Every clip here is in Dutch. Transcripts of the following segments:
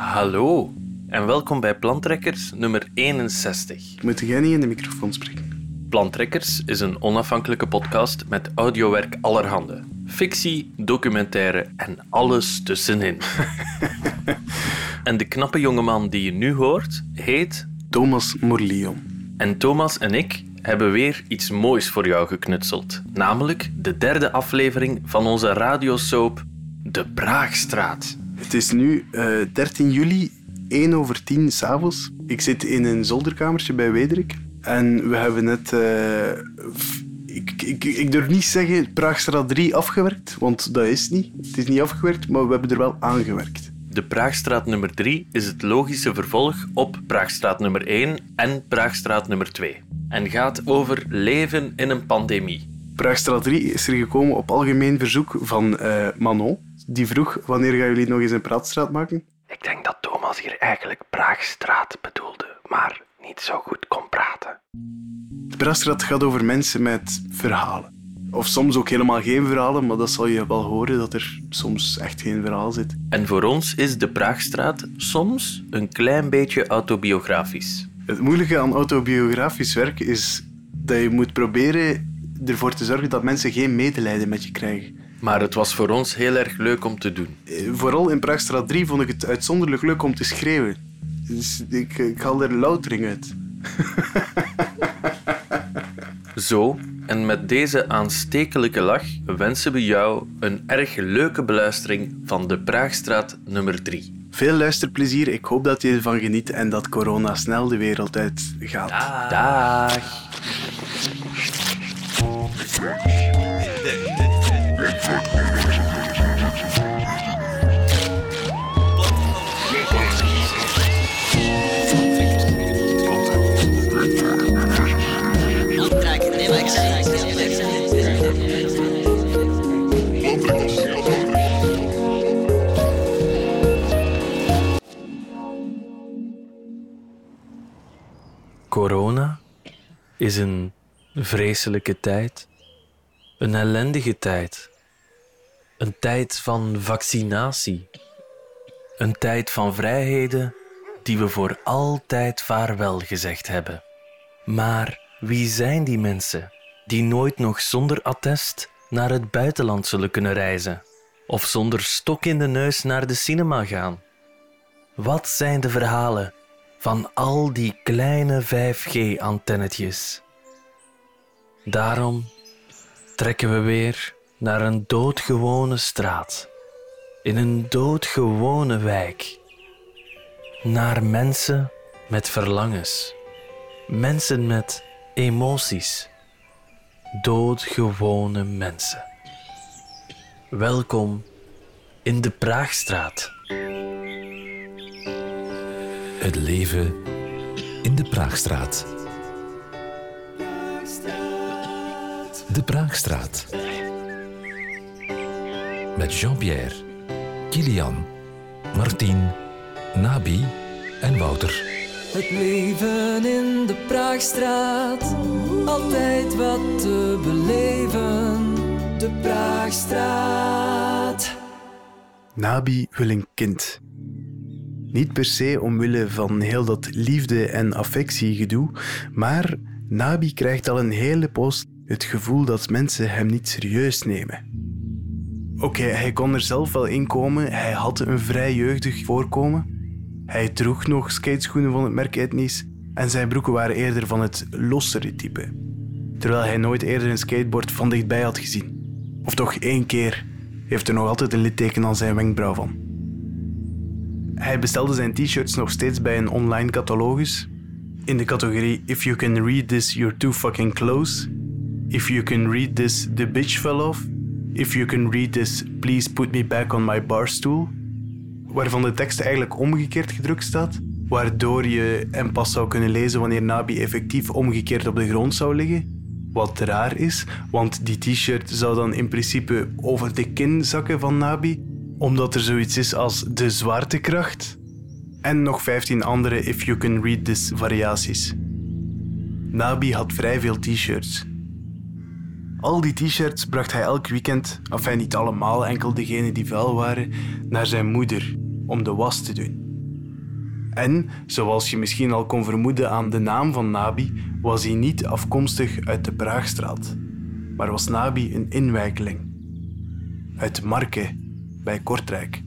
Hallo en welkom bij Plantrekkers nummer 61. Moet jij niet in de microfoon spreken? Plantrekkers is een onafhankelijke podcast met audiowerk allerhande. Fictie, documentaire en alles tussenin. en de knappe jongeman die je nu hoort, heet... Thomas Morlion. En Thomas en ik hebben weer iets moois voor jou geknutseld. Namelijk de derde aflevering van onze radiosoap De Braagstraat. Het is nu eh 13 juli, 1 over 10 s'avonds. Ik zit in een zolderkamertje bij Wederik. En we hebben net... eh, ik, ik, ik durf niet zeggen Praagstraat 3 afgewerkt, want dat is niet. Het is niet afgewerkt, maar we hebben er wel aan gewerkt. De Praagstraat nummer 3 is het logische vervolg op Praagstraat nummer 1 en Praagstraat nummer 2. En gaat over leven in een pandemie. Praagstraat 3 is er gekomen op algemeen verzoek van eh, Manon. Die vroeg, wanneer gaan jullie nog eens een praatstraat maken? Ik denk dat Thomas hier eigenlijk Praagstraat bedoelde, maar niet zo goed kon praten. De praatstraat gaat over mensen met verhalen. Of soms ook helemaal geen verhalen, maar dat zal je wel horen dat er soms echt geen verhaal zit. En voor ons is de Praagstraat soms een klein beetje autobiografisch. Het moeilijke aan autobiografisch werk is dat je moet proberen ervoor te zorgen dat mensen geen medelijden met je krijgen. Maar het was voor ons heel erg leuk om te doen. Eh, Vooral in Praagstraat 3 vond ik het uitzonderlijk leuk om te schreeuwen. Dus ik, ik haal er loutering uit. Zo, en met deze aanstekelijke lach wensen we jou een erg leuke beluistering van de Praagstraat nummer 3. Veel luisterplezier, ik hoop dat je ervan geniet en dat corona snel de wereld uit gaat. Dag. Corona is een vreselijke tijd. Een ellendige tijd. Een tijd van vaccinatie. Een tijd van vrijheden die we voor altijd vaarwel gezegd hebben. Maar wie zijn die mensen die nooit nog zonder attest naar het buitenland zullen kunnen reizen? Of zonder stok in de neus naar de cinema gaan? Wat zijn de verhalen van al die kleine 5G-antennetjes? Daarom trekken we weer naar een doodgewone straat, in een doodgewone wijk, naar mensen met verlangens, mensen met emoties, doodgewone mensen. Welkom in de Praagstraat. Het leven in de Praagstraat. De Praagstraat. Met Jean-Pierre, Kilian, Martien, Nabi en Wouter. Het leven in de Praagstraat, altijd wat te beleven. De Praagstraat. Nabi wil een kind. Niet per se omwille van heel dat liefde- en affectiegedoe, maar Nabi krijgt al een hele poos het gevoel dat mensen hem niet serieus nemen. Oké, hij kon er zelf wel in komen, hij had een vrij jeugdig voorkomen. Hij droeg nog skateschoenen van het merk Etnies en zijn broeken waren eerder van het lossere type. Terwijl hij nooit eerder een skateboard van dichtbij had gezien. Of toch één keer heeft er nog altijd een litteken aan zijn wenkbrauw van. Hij bestelde zijn t-shirts nog steeds bij een online catalogus. In de categorie If you can read this, you're too fucking close. If you can read this, the bitch fell off. If you can read this, please put me back on my barstool. Waarvan de tekst eigenlijk omgekeerd gedrukt staat, waardoor je hem pas zou kunnen lezen wanneer Nabi effectief omgekeerd op de grond zou liggen. Wat raar is, want die t-shirt zou dan in principe over de kin zakken van Nabi, omdat er zoiets is als de zwaartekracht. En nog 15 andere If You Can Read This variaties. Nabi had vrij veel t-shirts. Al die t-shirts bracht hij elk weekend, enfin niet allemaal, enkel degene die vuil waren, naar zijn moeder om de was te doen. En, zoals je misschien al kon vermoeden aan de naam van Nabi, was hij niet afkomstig uit de Praagstraat, maar was Nabi een inwijkeling. Uit Marke, bij Kortrijk.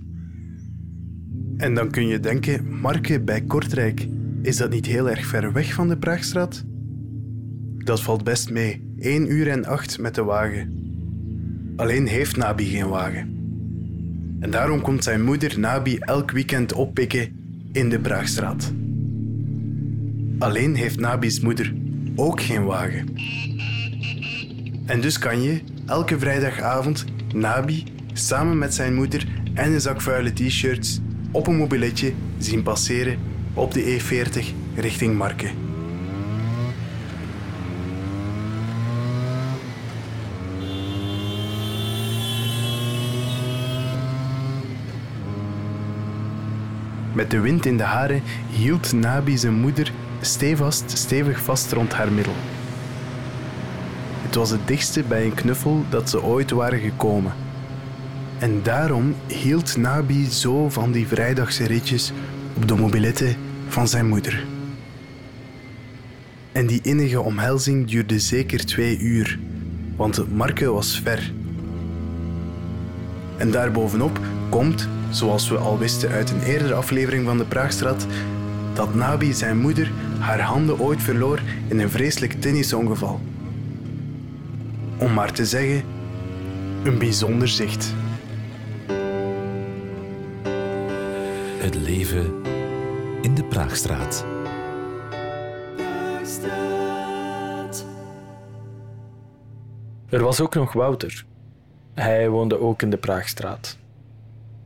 En dan kun je denken, Marke bij Kortrijk, is dat niet heel erg ver weg van de Praagstraat? Dat valt best mee, 1 uur en 8 met de wagen. Alleen heeft Nabi geen wagen. En daarom komt zijn moeder Nabi elk weekend oppikken in de Braagstraat. Alleen heeft Nabi's moeder ook geen wagen. En dus kan je elke vrijdagavond Nabi samen met zijn moeder en een zak vuile t-shirts op een mobiletje zien passeren op de E40 richting Marken. Met de wind in de haren hield Nabi zijn moeder stevast, stevig vast rond haar middel. Het was het dichtste bij een knuffel dat ze ooit waren gekomen. En daarom hield Nabi zo van die vrijdagse ritjes op de mobilette van zijn moeder. En die innige omhelzing duurde zeker twee uur, want marke was ver. En daarbovenop komt, zoals we al wisten uit een eerdere aflevering van de Praagstraat, dat Nabi zijn moeder haar handen ooit verloor in een vreselijk tennisongeval. Om maar te zeggen, een bijzonder zicht. Het leven in de Praagstraat. Er was ook nog Wouter. Hij woonde ook in de Praagstraat.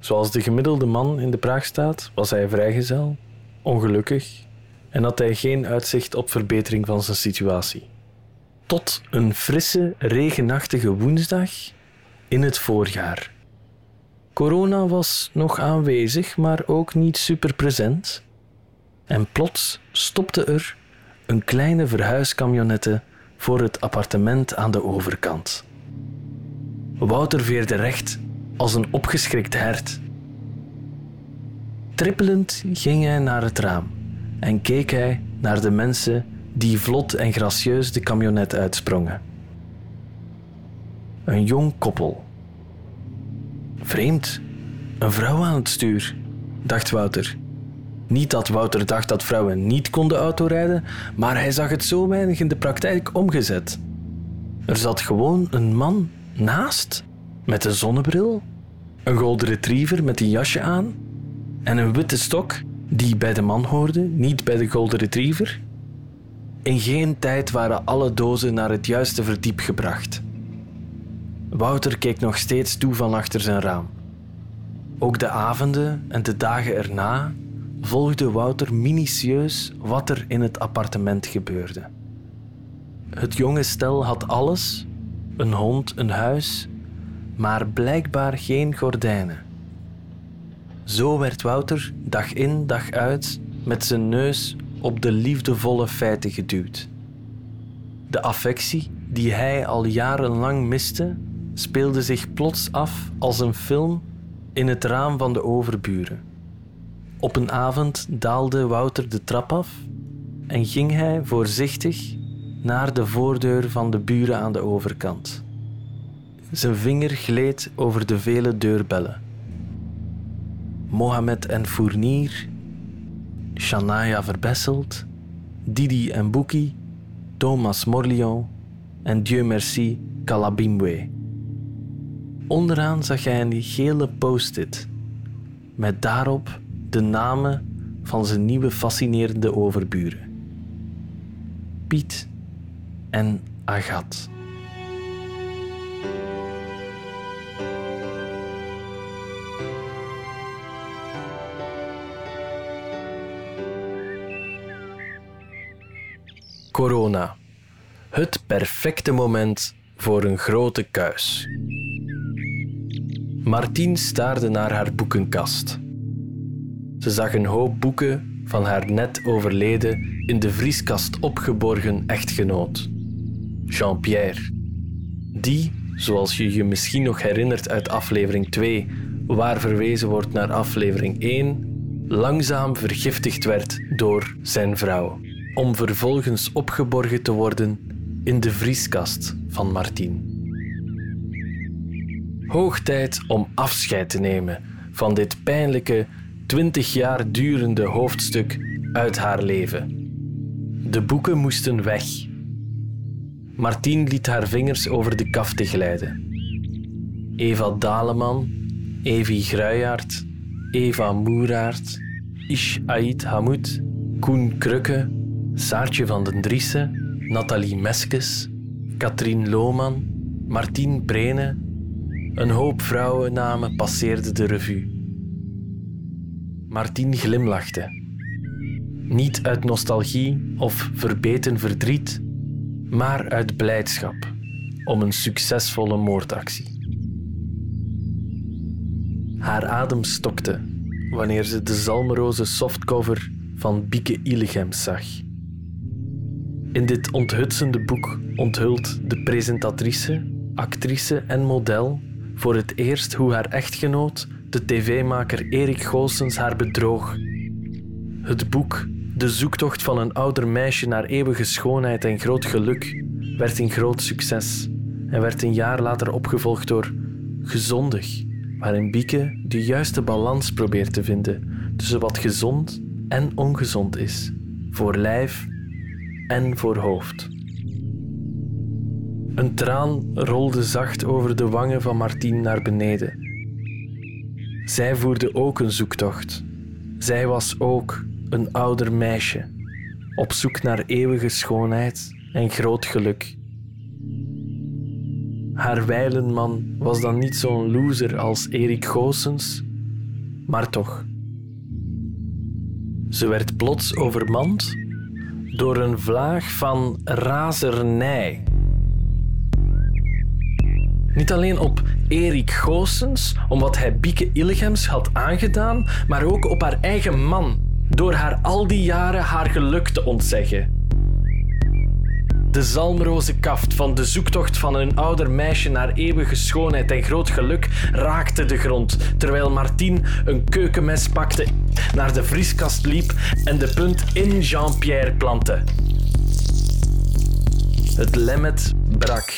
Zoals de gemiddelde man in de Praagstraat was hij vrijgezel, ongelukkig en had hij geen uitzicht op verbetering van zijn situatie. Tot een frisse, regenachtige woensdag in het voorjaar. Corona was nog aanwezig, maar ook niet super present. En plots stopte er een kleine verhuiskamionette voor het appartement aan de overkant. Wouter veerde recht als een opgeschrikt hert. Trippelend ging hij naar het raam en keek hij naar de mensen die vlot en gracieus de camionet uitsprongen. Een jong koppel. Vreemd, een vrouw aan het stuur, dacht Wouter. Niet dat Wouter dacht dat vrouwen niet konden autorijden, maar hij zag het zo weinig in de praktijk omgezet. Er zat gewoon een man naast, met een zonnebril, een golden retriever met een jasje aan en een witte stok die bij de man hoorde, niet bij de golden retriever. In geen tijd waren alle dozen naar het juiste verdiep gebracht. Wouter keek nog steeds toe van achter zijn raam. Ook de avonden en de dagen erna volgde Wouter minutieus wat er in het appartement gebeurde. Het jonge stel had alles: een hond, een huis, maar blijkbaar geen gordijnen. Zo werd Wouter dag in dag uit met zijn neus op de liefdevolle feiten geduwd. De affectie die hij al jarenlang miste, speelde zich plots af als een film in het raam van de overburen. Op een avond daalde Wouter de trap af en ging hij voorzichtig naar de voordeur van de buren aan de overkant. Zijn vinger gleed over de vele deurbellen. Mohamed en Fournier, Shania Verbesselt, Didi en Bouki, Thomas Morlion en Dieu merci Calabimwe. Onderaan zag hij een gele post-it met daarop de namen van zijn nieuwe fascinerende overburen. Piet en Agat. Corona. Het perfecte moment voor een grote kuis. Martien staarde naar haar boekenkast. Ze zag een hoop boeken van haar net overleden in de vrieskast opgeborgen echtgenoot, Jean-Pierre. Die, zoals je je misschien nog herinnert uit aflevering 2, waar verwezen wordt naar aflevering 1, langzaam vergiftigd werd door zijn vrouw, om vervolgens opgeborgen te worden in de vrieskast van Martien. Hoog tijd om afscheid te nemen van dit pijnlijke, twintig jaar durende hoofdstuk uit haar leven. De boeken moesten weg. Martien liet haar vingers over de kafte glijden. Eva Daleman, Evi Gruijaert, Eva Moeraert, Ish Ait Hamoud, Koen Krukke, Saartje van den Driessen, Nathalie Meskes, Katrien Lohman, Martien Brene. Een hoop vrouwennamen passeerden de revue. Martien glimlachte. Niet uit nostalgie of verbeten verdriet, maar uit blijdschap om een succesvolle moordactie. Haar adem stokte wanneer ze de zalmroze softcover van Bieke Illegems zag. In dit onthutsende boek onthult de presentatrice, actrice en model voor het eerst hoe haar echtgenoot, de tv-maker Erik Goossens, haar bedroog. Het boek De zoektocht van een ouder meisje naar eeuwige schoonheid en groot geluk werd een groot succes en werd een jaar later opgevolgd door Gezondig, waarin Bieke de juiste balans probeert te vinden tussen wat gezond en ongezond is, voor lijf en voor hoofd. Een traan rolde zacht over de wangen van Martien naar beneden. Zij voerde ook een zoektocht. Zij was ook een ouder meisje, op zoek naar eeuwige schoonheid en groot geluk. Haar wijlenman was dan niet zo'n loser als Erik Goossens, maar toch. Ze werd plots overmand door een vlaag van razernij. Niet alleen op Erik Goossens, om wat hij Bieke Illegems had aangedaan, maar ook op haar eigen man, door haar al die jaren haar geluk te ontzeggen. De zalmroze kaft van de zoektocht van een ouder meisje naar eeuwige schoonheid en groot geluk raakte de grond, terwijl Martien een keukenmes pakte, naar de vrieskast liep en de punt in Jean-Pierre plantte. Het lemmet brak.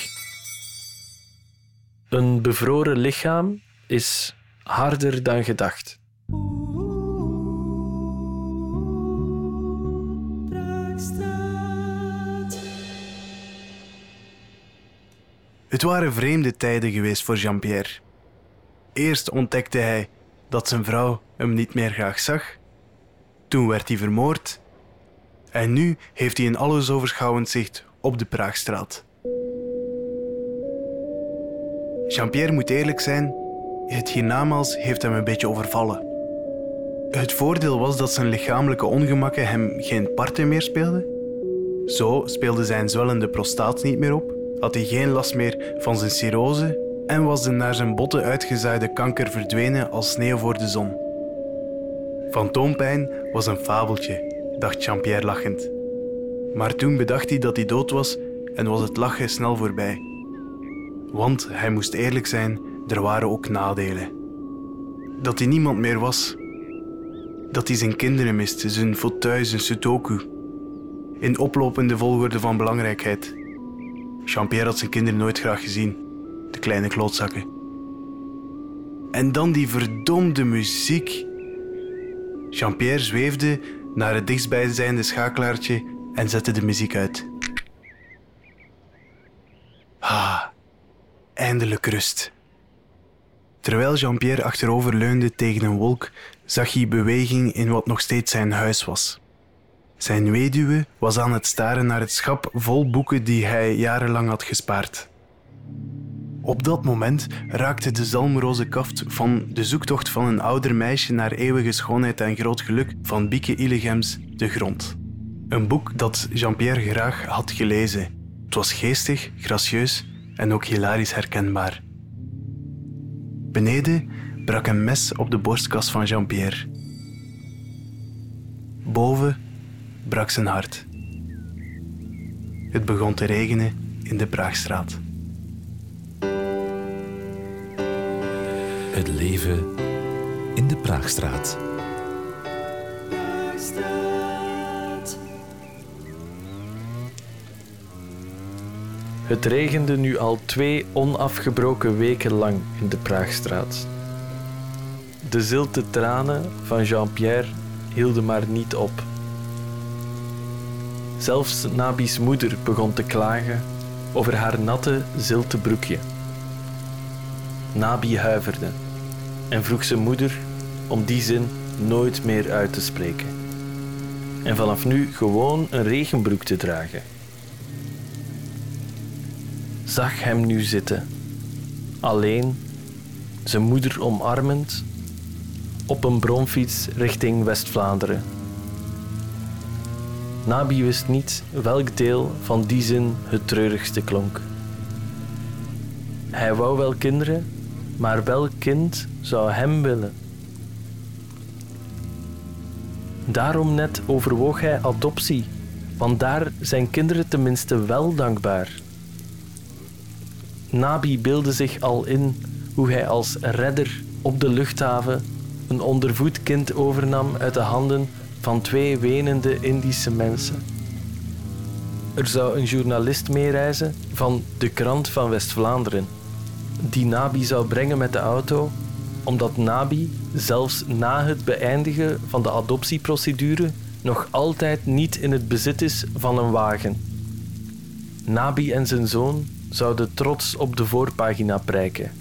Een bevroren lichaam is harder dan gedacht. Het waren vreemde tijden geweest voor Jean-Pierre. Eerst ontdekte hij dat zijn vrouw hem niet meer graag zag. Toen werd hij vermoord. En nu heeft hij een allesoverschouwend zicht op de Praagstraat. Jean-Pierre moet eerlijk zijn, het hiernamaals heeft hem een beetje overvallen. Het voordeel was dat zijn lichamelijke ongemakken hem geen parten meer speelden. Zo speelde zijn zwellende prostaat niet meer op, had hij geen last meer van zijn cirrose en was de naar zijn botten uitgezaaide kanker verdwenen als sneeuw voor de zon. Fantoompijn was een fabeltje, dacht Jean-Pierre lachend. Maar toen bedacht hij dat hij dood was en was het lachen snel voorbij. Want hij moest eerlijk zijn, er waren ook nadelen. Dat hij niemand meer was. Dat hij zijn kinderen miste, zijn fauteuil, zijn sudoku. In oplopende volgorde van belangrijkheid. Jean-Pierre had zijn kinderen nooit graag gezien, de kleine klootzakken. En dan die verdomde muziek. Jean-Pierre zweefde naar het dichtstbijzijnde schakelaartje en zette de muziek uit. Ah, eindelijk rust. Terwijl Jean-Pierre achterover leunde tegen een wolk, zag hij beweging in wat nog steeds zijn huis was. Zijn weduwe was aan het staren naar het schap vol boeken die hij jarenlang had gespaard. Op dat moment raakte de zalmroze kaft van De zoektocht van een ouder meisje naar eeuwige schoonheid en groot geluk van Bieke Illegems de grond. Een boek dat Jean-Pierre graag had gelezen. Het was geestig, gracieus en ook hilarisch herkenbaar. Beneden brak een mes op de borstkas van Jean-Pierre. Boven brak zijn hart. Het begon te regenen in de Praagstraat. Het leven in de Praagstraat. Het regende nu al twee onafgebroken weken lang in de Praagstraat. De zilte tranen van Jean-Pierre hielden maar niet op. Zelfs Nabi's moeder begon te klagen over haar natte, zilte broekje. Nabi huiverde en vroeg zijn moeder om die zin nooit meer uit te spreken. En vanaf nu gewoon een regenbroek te dragen. Zag hem nu zitten, alleen, zijn moeder omarmend, op een bromfiets richting West-Vlaanderen. Nabi wist niet welk deel van die zin het treurigste klonk. Hij wou wel kinderen, maar welk kind zou hem willen? Daarom net overwoog hij adoptie, want daar zijn kinderen tenminste wel dankbaar. Nabi beelde zich al in hoe hij als redder op de luchthaven een ondervoed kind overnam uit de handen van twee wenende Indische mensen. Er zou een journalist meereizen van de krant van West-Vlaanderen, die Nabi zou brengen met de auto, omdat Nabi zelfs na het beëindigen van de adoptieprocedure nog altijd niet in het bezit is van een wagen. Nabi en zijn zoon zouden trots op de voorpagina prijken.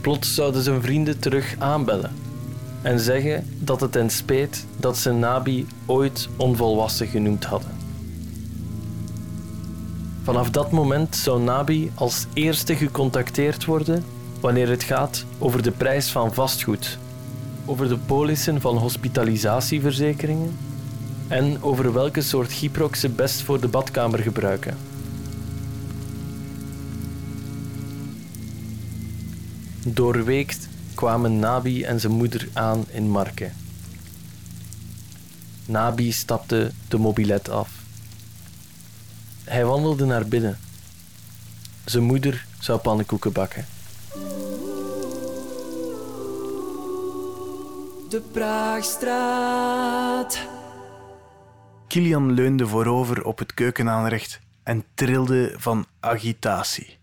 Plots zouden zijn vrienden terug aanbellen en zeggen dat het hen speet dat ze Nabi ooit onvolwassen genoemd hadden. Vanaf dat moment zou Nabi als eerste gecontacteerd worden wanneer het gaat over de prijs van vastgoed, over de polissen van hospitalisatieverzekeringen en over welke soort gyproc ze best voor de badkamer gebruiken. Doorweekt kwamen Nabi en zijn moeder aan in Marken. Nabi stapte de mobilet af. Hij wandelde naar binnen. Zijn moeder zou pannenkoeken bakken. De Praagstraat. Kilian leunde voorover op het keukenaanrecht en trilde van agitatie.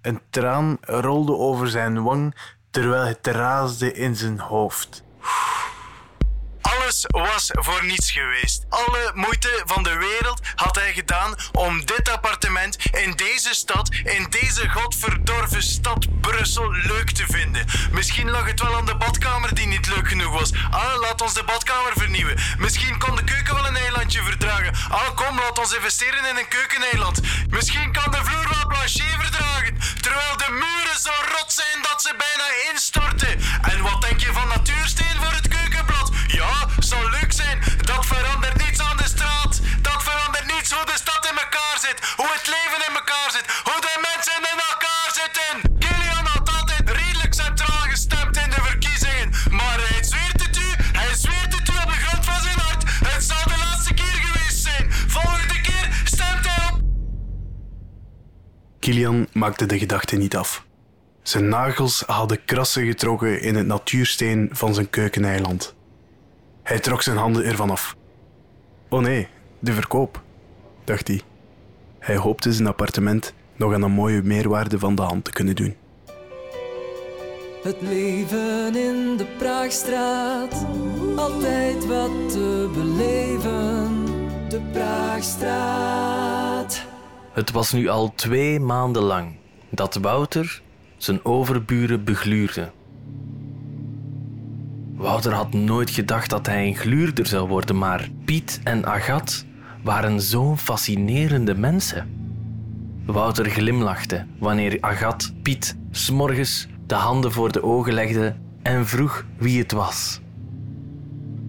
Een traan rolde over zijn wang terwijl het raasde in zijn hoofd. Alles was voor niets geweest. Alle moeite van de wereld had hij gedaan om dit appartement in deze stad, in deze godverdorven stad Brussel, leuk te vinden. Misschien lag het wel aan de badkamer die niet leuk genoeg was. Ah, laat ons de badkamer vernieuwen. Misschien kon de keuken wel een eilandje verdragen. Ah, kom, laat ons investeren in een keukeneiland. Misschien kan de vloer wel plancher verdragen. Maakte de gedachte niet af. Zijn nagels hadden krassen getrokken in het natuursteen van zijn keukeneiland. Hij trok zijn handen ervan af. Oh nee, de verkoop, dacht hij. Hij hoopte zijn appartement nog aan een mooie meerwaarde van de hand te kunnen doen. Het leven in de Praagstraat, altijd wat te beleven. De Praagstraat. Het was nu al twee maanden lang dat Wouter zijn overburen begluurde. Wouter had nooit gedacht dat hij een gluurder zou worden, maar Piet en Agat waren zo'n fascinerende mensen. Wouter glimlachte wanneer Agat Piet s'morgens de handen voor de ogen legde en vroeg wie het was.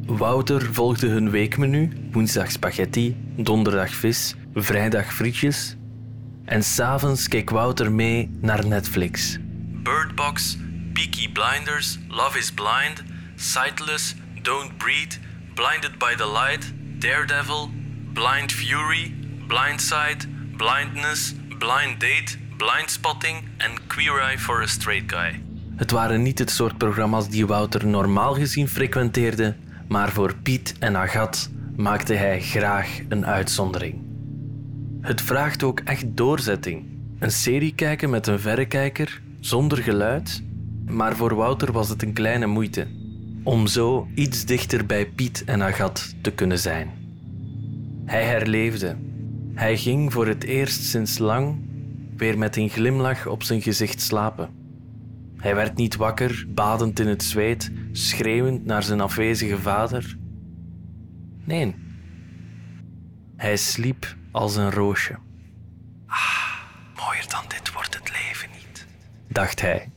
Wouter volgde hun weekmenu: woensdag spaghetti, donderdag vis, vrijdag frietjes. En s'avonds keek Wouter mee naar Netflix. Bird Box, Peaky Blinders, Love is Blind, Sightless, Don't Breathe, Blinded by the Light, Daredevil, Blind Fury, Blindside, Blindness, Blind Date, Blind Spotting en Queer Eye for a Straight Guy. Het waren niet het soort programma's die Wouter normaal gezien frequenteerde, Maar voor Piet en Agat maakte hij graag een uitzondering. Het vraagt ook echt doorzetting. Een serie kijken met een verrekijker, zonder geluid. Maar voor Wouter was het een kleine moeite. Om zo iets dichter bij Piet en Agat te kunnen zijn. Hij herleefde. Hij ging voor het eerst sinds lang weer met een glimlach op zijn gezicht slapen. Hij werd niet wakker, badend in het zweet, schreeuwend naar zijn afwezige vader. Nee, hij sliep als een roosje. Ah, mooier dan dit wordt het leven niet, dacht hij.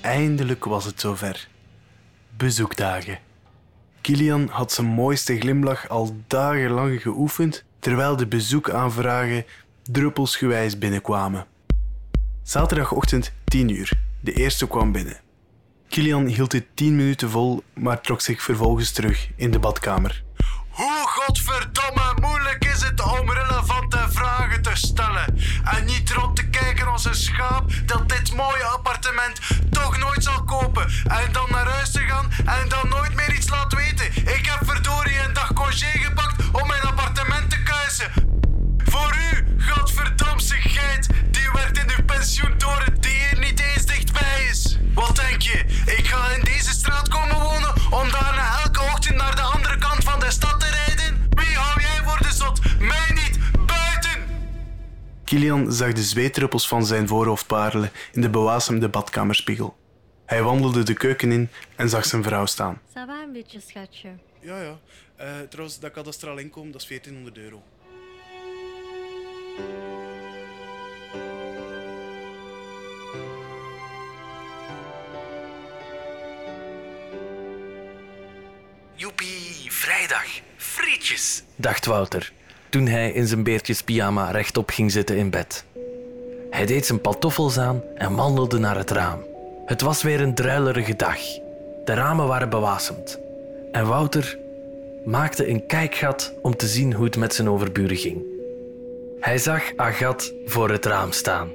Eindelijk was het zover. Bezoekdagen. Kilian had zijn mooiste glimlach al dagenlang geoefend, terwijl de bezoekaanvragen druppelsgewijs binnenkwamen. Zaterdagochtend 10 uur. De eerste kwam binnen. Kilian hield het 10 minuten vol, maar trok zich vervolgens terug in de badkamer. Hoe godverdomme moeilijk is het om relevante vragen te stellen en niet rond te kijken als een schaap dat dit mooie appartement toch nooit zal kopen en dan naar huis te gaan en dan nooit meer iets laat weten. Ik ga in deze straat komen wonen om daarna elke ochtend naar de andere kant van de stad te rijden? Wie hou jij voor de zot? Mij niet! Buiten! Kilian zag de zweetdruppels van zijn voorhoofd parelen in de bewasemde badkamerspiegel. Hij wandelde de keuken in en zag zijn vrouw staan. Ça va een beetje, schatje? Ja, ja. Uh, trouwens, dat kadastraal inkomen, dat is 1400 euro. Dacht Wouter toen hij in zijn beertjespyjama rechtop ging zitten in bed. Hij deed zijn pantoffels aan en wandelde naar het raam. Het was weer een druilerige dag. De ramen waren bewasemd. En Wouter maakte een kijkgat om te zien hoe het met zijn overburen ging. Hij zag Agat voor het raam staan.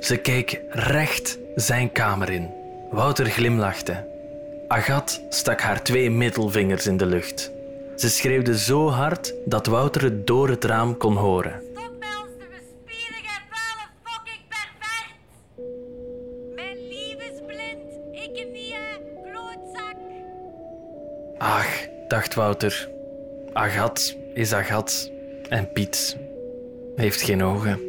Ze keek recht zijn kamer in. Wouter glimlachte. Agat stak haar twee middelvingers in de lucht. Ze schreeuwde zo hard dat Wouter het door het raam kon horen. Stop met ons te bespieden, gij vuile fucking pervert! Mijn lief is blind, ik niet, hè, klootzak! Ach, dacht Wouter. Agat is Agat en Piet heeft geen ogen.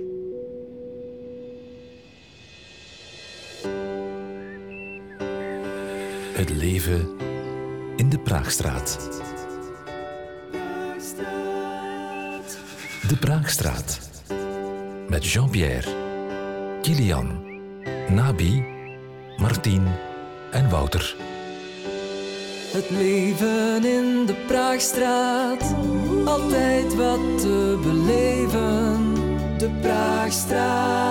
Het leven in de Praagstraat. De Praagstraat. Met Jean-Pierre, Kilian, Nabi, Martien en Wouter. Het leven in de Praagstraat, altijd wat te beleven. De Praagstraat.